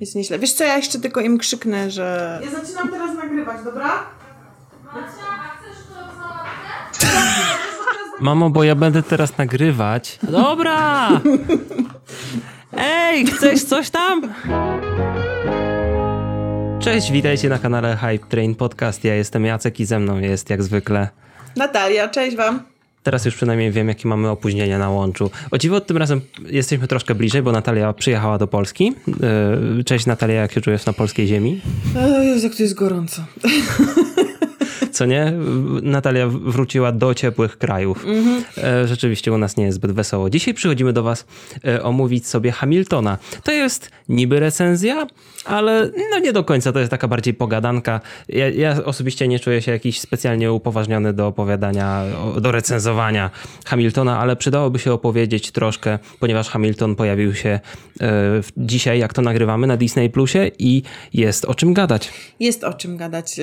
Jest nieźle. Wiesz co, ja jeszcze tylko im krzyknę, że... Ja zaczynam teraz nagrywać, dobra? Mamo, bo ja będę teraz nagrywać. Dobra! Ej, chcesz coś tam? Cześć, witajcie na kanale Hype Train Podcast. Ja jestem Jacek i ze mną jest jak zwykle. Natalia, cześć wam. Teraz już przynajmniej wiem, jakie mamy opóźnienia na łączu. O dziwo, tym razem jesteśmy troszkę bliżej, bo Natalia przyjechała do Polski. Yy, Cześć Natalia, jak się czujesz na polskiej ziemi? O Jezu, jak to jest gorąco. Co nie? Natalia wróciła do ciepłych krajów. E, Rzeczywiście u nas nie jest zbyt wesoło. Dzisiaj przychodzimy do Was e, omówić sobie Hamiltona. To jest niby recenzja, ale no nie do końca. To jest taka bardziej pogadanka. Ja, ja osobiście nie czuję się jakiś specjalnie upoważniony do opowiadania, do recenzowania Hamiltona, ale przydałoby się opowiedzieć troszkę, ponieważ Hamilton pojawił się e, dzisiaj, jak to nagrywamy, na Disney Plusie i jest o czym gadać. Jest o czym gadać.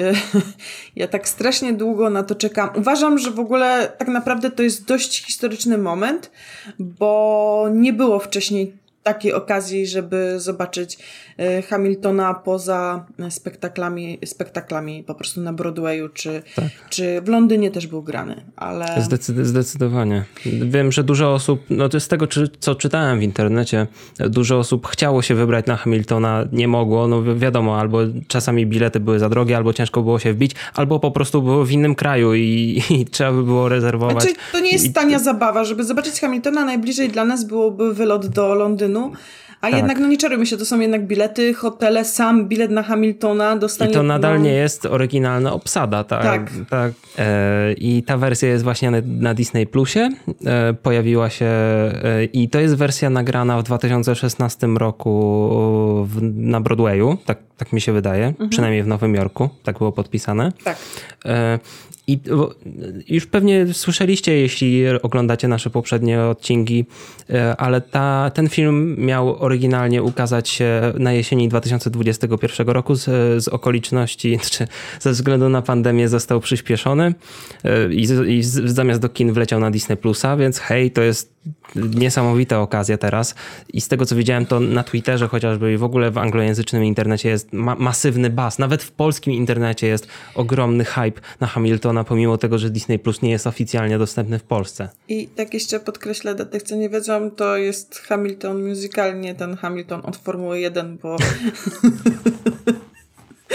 Ja tak strasznie długo na to czekam. Uważam, że w ogóle tak naprawdę to jest dość historyczny moment, bo nie było wcześniej takiej okazji, żeby zobaczyć e, Hamiltona poza spektaklami, spektaklami po prostu na Broadwayu, czy, czy w Londynie też był grany, ale... Zdecyd- zdecydowanie. Wiem, że dużo osób, no to z tego, czy, co czytałem w internecie, dużo osób chciało się wybrać na Hamiltona, nie mogło. No wi- wiadomo, albo czasami bilety były za drogie, albo ciężko było się wbić, albo po prostu było w innym kraju i, i trzeba by było rezerwować. Znaczy, to nie jest I- tania zabawa, żeby zobaczyć Hamiltona, najbliżej dla nas byłoby wylot do Londynu, ano. A Tak. jednak, no nie czarujmy się, to są jednak bilety, hotele, sam bilet na Hamiltona dostanie... I to nadal no, nie jest oryginalna obsada, tak? Tak. tak. E, I ta wersja jest właśnie na, na Disney Plusie. E, pojawiła się e, i to jest wersja nagrana w 2016 roku w, na Broadwayu, tak, tak mi się wydaje, przynajmniej w Nowym Jorku, tak było podpisane. Tak. E, I już pewnie słyszeliście, jeśli oglądacie nasze poprzednie odcinki, e, ale ta, ten film miał oryginalnie ukazać się na jesieni 2021 roku z, z okoliczności, czy ze względu na pandemię został przyspieszony e, i, i zamiast do kin wleciał na Disney Plusa, więc hej, to jest niesamowita okazja teraz. I z tego co widziałem, to na Twitterze chociażby i w ogóle w anglojęzycznym internecie jest ma- masywny bas. Nawet w polskim internecie jest ogromny hype na Hamiltona, pomimo tego, że Disney Plus nie jest oficjalnie dostępny w Polsce. I tak jeszcze podkreślę dla tych, co nie wiedzą, to jest Hamilton musical, nie ten Hamilton od Formuły 1, bo...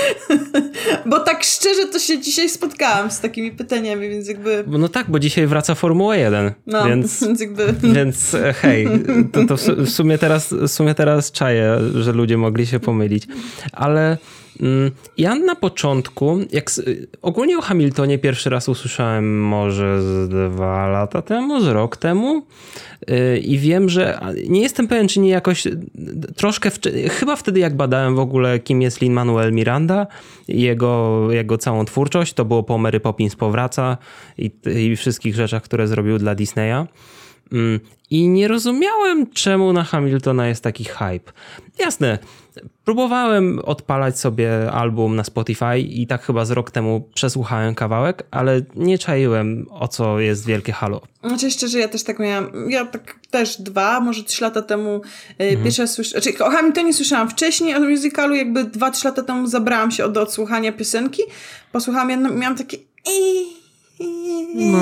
bo tak szczerze to się dzisiaj spotkałam z takimi pytaniami, więc jakby... No tak, bo dzisiaj wraca Formuła 1, No, więc... więc jakby... Więc e, hej, to, to w su- w sumie teraz, w sumie teraz czaję, że ludzie mogli się pomylić. Ale ja na początku, jak ogólnie o Hamiltonie pierwszy raz usłyszałem może z dwa lata temu, z rok temu. Yy, I wiem, że nie jestem pewien, czy nie jakoś y, troszkę, chyba wtedy jak badałem w ogóle, kim jest Lin-Manuel Miranda jego, jego całą twórczość, to było po Mary Poppins powraca i, i wszystkich rzeczach, które zrobił dla Disneya. Mm, I nie rozumiałem, czemu na Hamiltona jest taki hype. Jasne, próbowałem odpalać sobie album na Spotify i tak chyba z rok temu przesłuchałem kawałek, ale nie czaiłem, o co jest wielkie halo. Znaczy szczerze, ja też tak miałam, ja tak też dwa, może trzy lata temu y, Mhm. pierwszy raz słyszałam, znaczy o Hamiltonie słyszałam wcześniej, o musicalu jakby dwa, trzy lata temu zabrałam się od odsłuchania piosenki, posłuchałam, ja miałam takie No.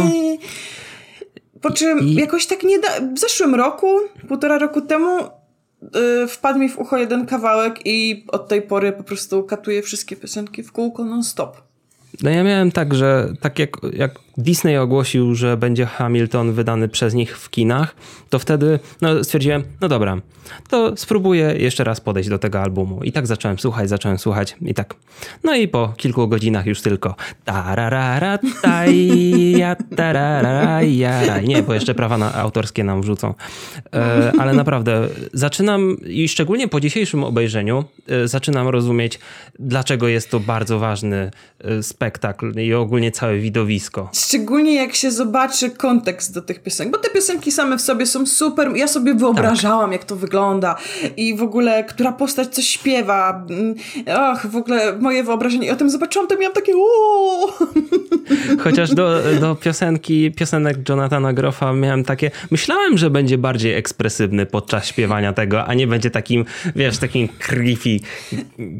Po czym I- jakoś tak nie da... w zeszłym roku, półtora roku temu y, wpadł mi w ucho jeden kawałek i od tej pory po prostu katuję wszystkie piosenki w kółko non-stop. No ja miałem tak, że tak jak, jak Disney ogłosił, że będzie Hamilton wydany przez nich w kinach, to wtedy no, stwierdziłem, no dobra, to spróbuję jeszcze raz podejść do tego albumu. I tak zacząłem słuchać, zacząłem słuchać i tak. No i po kilku godzinach już tylko tararara, taja, tararara, jaraj. Nie, bo jeszcze prawa na, autorskie nam wrzucą. E, ale naprawdę zaczynam i szczególnie po dzisiejszym obejrzeniu e, zaczynam rozumieć, dlaczego jest to bardzo ważny e, spektakl i ogólnie całe widowisko. Szczególnie jak się zobaczy kontekst do tych piosenek, bo te piosenki same w sobie są super. Ja sobie wyobrażałam, tak. jak to wygląda i w ogóle, która postać coś śpiewa. Och, w ogóle moje wyobrażenie. I o tym zobaczyłam, to miałam takie uuu. Chociaż do, do piosenki, piosenek Jonathana Groffa miałem takie, myślałem, że będzie bardziej ekspresywny podczas śpiewania tego, a nie będzie takim, wiesz, takim creepy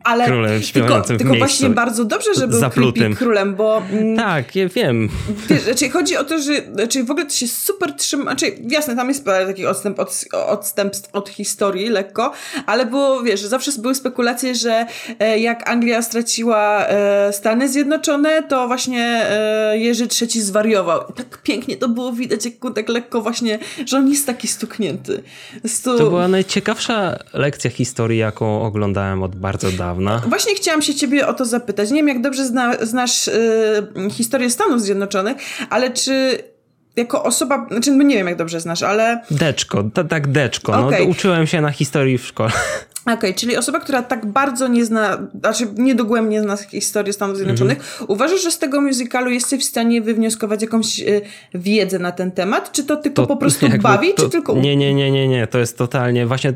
Ale królem śpiewającym tylko, tylko właśnie bardzo dobrze, że był zaplutym. creepy królem, bo... Mm, tak, ja wiem. Wiesz, znaczy chodzi o to, że znaczy w ogóle to się super trzyma, znaczy jasne, tam jest taki odstęp od, odstępstw od historii lekko, ale było, wiesz, zawsze były spekulacje, że e, jak Anglia straciła e, Stany Zjednoczone, to właśnie e, Jerzy III zwariował. I tak pięknie to było widać, jak tak lekko właśnie, że on jest taki stuknięty. To... to była najciekawsza lekcja historii, jaką oglądałem od bardzo dawna. Właśnie chciałam się ciebie o to zapytać. Nie wiem, jak dobrze zna, znasz y, historię Stanów Zjednoczonych, ale czy jako osoba, znaczy no nie wiem jak dobrze znasz, ale... Deczko, tak deczko. Okay. No, uczyłem się na historii w szkole. Okej, okay, czyli osoba, która tak bardzo nie zna, znaczy niedogłębnie zna historię Stanów Zjednoczonych, mm-hmm. uważasz, że z tego musicalu jesteś w stanie wywnioskować jakąś y, wiedzę na ten temat? Czy to tylko to, po prostu jakby, bawi, to, czy tylko... Nie, nie, nie, nie, nie, to jest totalnie, właśnie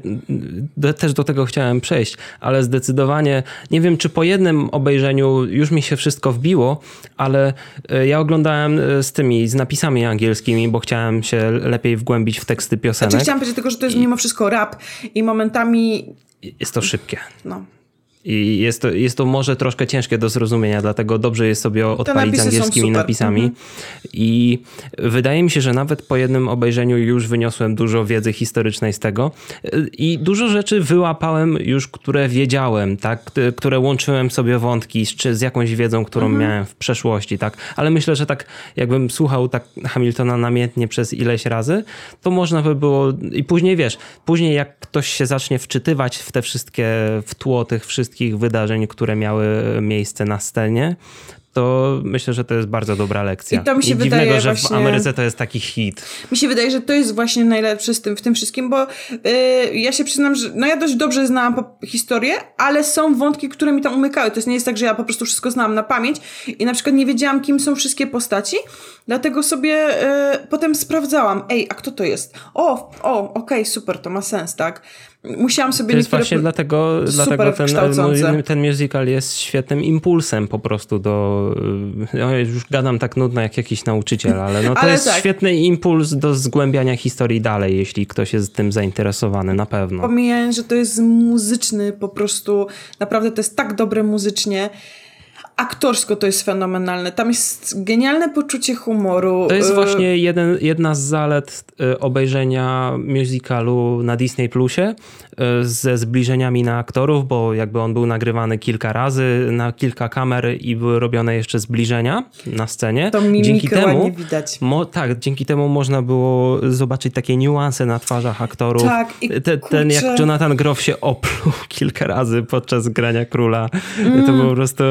do, też do tego chciałem przejść, ale zdecydowanie, nie wiem, czy po jednym obejrzeniu już mi się wszystko wbiło, ale y, ja oglądałem y, z tymi, z napisami angielskimi, bo chciałem się lepiej wgłębić w teksty piosenek. Znaczy chciałam powiedzieć tylko, że to jest mimo wszystko rap i momentami jest to szybkie. No. I jest to, jest to może troszkę ciężkie do zrozumienia, dlatego dobrze jest sobie odpalić z angielskimi napisami. Mhm. I wydaje mi się, że nawet po jednym obejrzeniu już wyniosłem dużo wiedzy historycznej z tego. I dużo rzeczy wyłapałem już, które wiedziałem, tak? które łączyłem sobie wątki z, czy z jakąś wiedzą, którą mhm. miałem w przeszłości. Tak? Ale myślę, że tak jakbym słuchał tak Hamiltona namiętnie przez ileś razy, to można by było. I później wiesz, później jak ktoś się zacznie wczytywać w te wszystkie, w tło tych wszystkich wszystkich wydarzeń, które miały miejsce na scenie, to myślę, że to jest bardzo dobra lekcja. I to mi się I wydaje dziwnego, że właśnie, w Ameryce to jest taki hit. Mi się wydaje, że to jest właśnie najlepsze z tym, w tym wszystkim, bo yy, ja się przyznam, że no ja dość dobrze znałam historię, ale są wątki, które mi tam umykały. To nie jest tak, że ja po prostu wszystko znałam na pamięć i na przykład nie wiedziałam, kim są wszystkie postaci, dlatego sobie yy, potem sprawdzałam, ej, a kto to jest? O, o, okej, okay, super, to ma sens, tak? Musiałam sobie To jest właśnie dlatego, dlatego ten, ten musical jest świetnym impulsem po prostu do. Ja już gadam tak nudno jak jakiś nauczyciel, ale no to ale jest tak. świetny impuls do zgłębiania historii dalej, jeśli ktoś jest tym zainteresowany, na pewno. Pomijając, że to jest muzyczny po prostu, naprawdę to jest tak dobre muzycznie aktorsko to jest fenomenalne. Tam jest genialne poczucie humoru. To jest y, właśnie jeden, jedna z zalet y, obejrzenia musicalu na Disney Plusie y, ze zbliżeniami na aktorów, bo jakby on był nagrywany kilka razy na kilka kamer i były robione jeszcze zbliżenia na scenie. To dzięki temu widać. Mo, tak, dzięki temu można było zobaczyć takie niuanse na twarzach aktorów. Tak, i Te, ten jak Jonathan Groff się opluł kilka razy podczas grania króla. Mm. To po prostu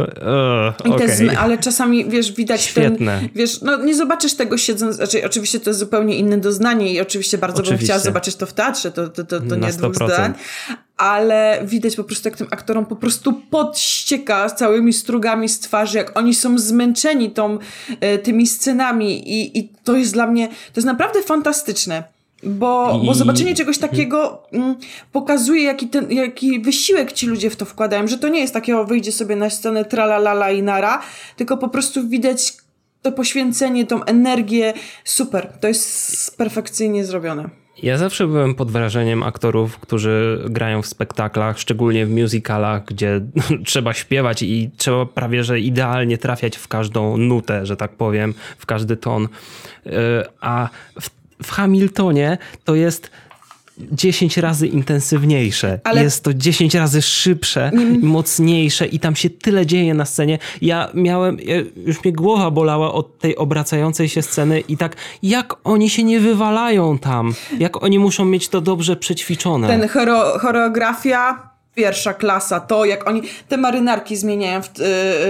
okay. ale czasami, wiesz, widać Świetne. ten... Wiesz, no nie zobaczysz tego siedząc... Znaczy, oczywiście to jest zupełnie inne doznanie i oczywiście bardzo oczywiście. bym chciała zobaczyć to w teatrze, to, to, to, to nie dwóch zdań. Ale widać po prostu, jak tym aktorom po prostu podścieka całymi strugami z twarzy, jak oni są zmęczeni tą, e, tymi scenami i, i to jest dla mnie... To jest naprawdę fantastyczne. Bo, I... bo zobaczenie czegoś takiego mm, pokazuje, jaki, ten, jaki wysiłek ci ludzie w to wkładają, że to nie jest takie, o wyjdzie sobie na scenę tralalala i nara, tylko po prostu widać to poświęcenie, tą energię. Super, to jest perfekcyjnie zrobione. Ja zawsze byłem pod wrażeniem aktorów, którzy grają w spektaklach, szczególnie w musicalach, gdzie trzeba śpiewać i trzeba prawie że idealnie trafiać w każdą nutę, że tak powiem, w każdy ton. E, a w w Hamiltonie to jest 10 razy intensywniejsze. Ale... Jest to 10 razy szybsze, mm. mocniejsze i tam się tyle dzieje na scenie. Ja miałem, już mnie głowa bolała od tej obracającej się sceny i tak, jak oni się nie wywalają tam? Jak oni muszą mieć to dobrze przećwiczone? Ten choro choreografia pierwsza klasa, to jak oni te marynarki zmieniają w, e,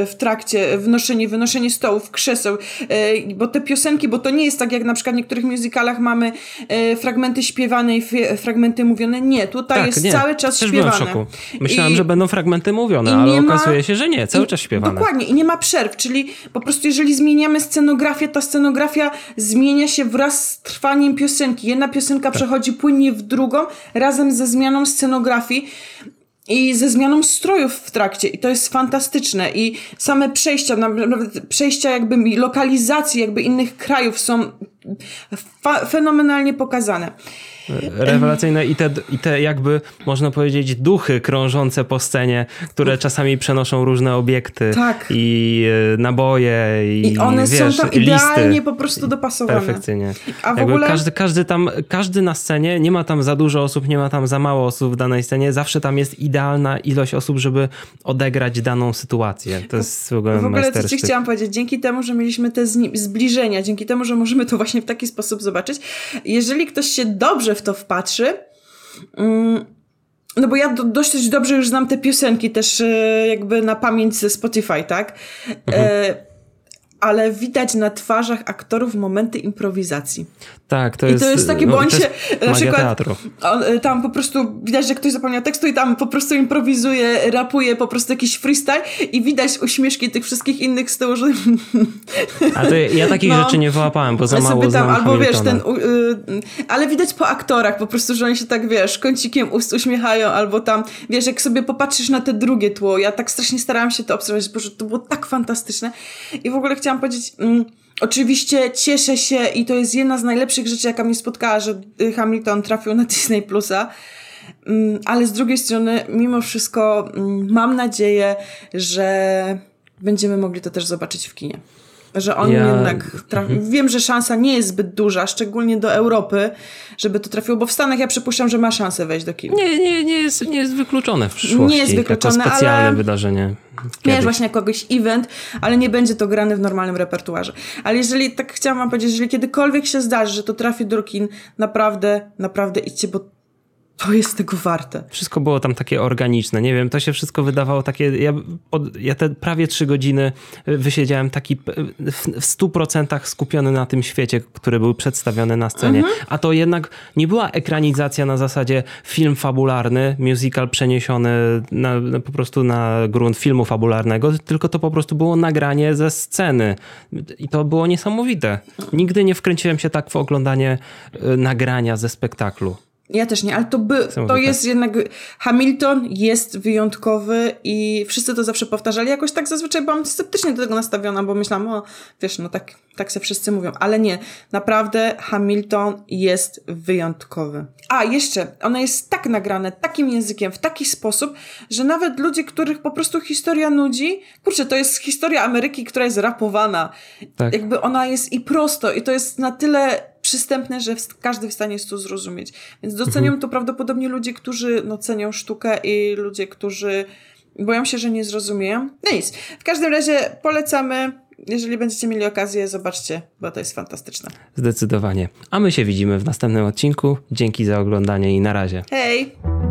w trakcie, wnoszenie, wynoszenie stołów, krzeseł, e, bo te piosenki, bo to nie jest tak jak na przykład w niektórych musicalach mamy e, fragmenty śpiewane i fragmenty mówione, nie, tutaj tak, jest nie. cały czas Też śpiewane. Byłem w szoku. Myślałem, I, że będą fragmenty mówione, ale okazuje ma, się, że nie, cały czas śpiewane. Dokładnie i nie ma przerw, czyli po prostu jeżeli zmieniamy scenografię, ta scenografia zmienia się wraz z trwaniem piosenki. Jedna piosenka tak. przechodzi płynnie w drugą, razem ze zmianą scenografii i ze zmianą strojów w trakcie. I to jest fantastyczne. I same przejścia, przejścia jakby lokalizacji jakby innych krajów są fenomenalnie pokazane rewelacyjne i te, i te jakby, można powiedzieć, duchy krążące po scenie, które czasami przenoszą różne obiekty tak. i e, naboje i, I one wiesz, są tam idealnie listy. po prostu dopasowane. Perfekcyjnie. A w jakby ogóle... każdy, każdy tam, każdy na scenie, nie ma tam za dużo osób, nie ma tam za mało osób w danej scenie, zawsze tam jest idealna ilość osób, żeby odegrać daną sytuację. To jest w ogóle W ogóle co ci chciałam powiedzieć, dzięki temu, że mieliśmy te zbliżenia, dzięki temu, że możemy to właśnie w taki sposób zobaczyć, jeżeli ktoś się dobrze w to wpatrzy. Mm, no bo ja dość dobrze już znam te piosenki też e, jakby na pamięć ze Spotify, tak? Mhm. E, ale widać na twarzach aktorów momenty improwizacji. Tak, to jest. I to jest takie, no, bo on się na przykład. On, tam po prostu widać, że ktoś zapomniał tekstu i tam po prostu improwizuje, rapuje po prostu jakiś freestyle i widać uśmieszki tych wszystkich innych z tyłu, że. A to ja takich no, rzeczy nie wyłapałem, bo za mało tam, znam Albo wiesz, ten. Y, ale widać po aktorach po prostu, że oni się tak wiesz, kącikiem ust uśmiechają, albo tam, wiesz, jak sobie popatrzysz na te drugie tło. Ja tak strasznie starałam się to obserwować, bo to było tak fantastyczne. I w ogóle chciałam powiedzieć. Mm, Oczywiście cieszę się i to jest jedna z najlepszych rzeczy, jaka mnie spotkała, że Hamilton trafił na Disney Plusa. Mm, ale z drugiej strony, mimo wszystko, mm, mam nadzieję, że będziemy mogli to też zobaczyć w kinie. Że on ja... jednak trafi... Mhm. Wiem, że szansa nie jest zbyt duża, szczególnie do Europy, żeby to trafiło, bo w Stanach ja przypuszczam, że ma szansę wejść do kin. Nie, nie, nie, jest, nie jest wykluczone w przyszłości. Nie jest wykluczone, jako specjalne ale... wydarzenie. Kiedyś. właśnie jakoś event, ale nie będzie to grane w normalnym repertuarze. Ale jeżeli, tak chciałam wam powiedzieć, jeżeli kiedykolwiek się zdarzy, że to trafi do kin, naprawdę, naprawdę idźcie, bo to jest tego warte. Wszystko było tam takie organiczne, nie wiem, to się wszystko wydawało takie, ja, pod, ja te prawie trzy godziny wysiedziałem taki w stu procentach skupiony na tym świecie, który był przedstawiony na scenie, mhm. a to jednak nie była ekranizacja na zasadzie film fabularny, musical przeniesiony na, na, po prostu na grunt filmu fabularnego, tylko to po prostu było nagranie ze sceny i to było niesamowite. Nigdy nie wkręciłem się tak w oglądanie y, nagrania ze spektaklu. Ja też nie, ale to, by, to jest jednak. Hamilton jest wyjątkowy i wszyscy to zawsze powtarzali. Jakoś tak zazwyczaj byłam sceptycznie do tego nastawiona, bo myślałam, o wiesz, no tak, tak se wszyscy mówią, ale nie. Naprawdę Hamilton jest wyjątkowy. A jeszcze, ono jest tak nagrane, takim językiem, w taki sposób, że nawet ludzie, których po prostu historia nudzi, kurczę, to jest historia Ameryki, która jest rapowana. Tak. Jakby ona jest i prosto, i to jest na tyle przystępne, że każdy w stanie jest to zrozumieć. Więc docenią mhm. to prawdopodobnie ludzie, którzy no, cenią sztukę i ludzie, którzy boją się, że nie zrozumieją. No nic. W każdym razie polecamy. Jeżeli będziecie mieli okazję, zobaczcie, bo to jest fantastyczne. Zdecydowanie. A my się widzimy w następnym odcinku. Dzięki za oglądanie i na razie. Hej!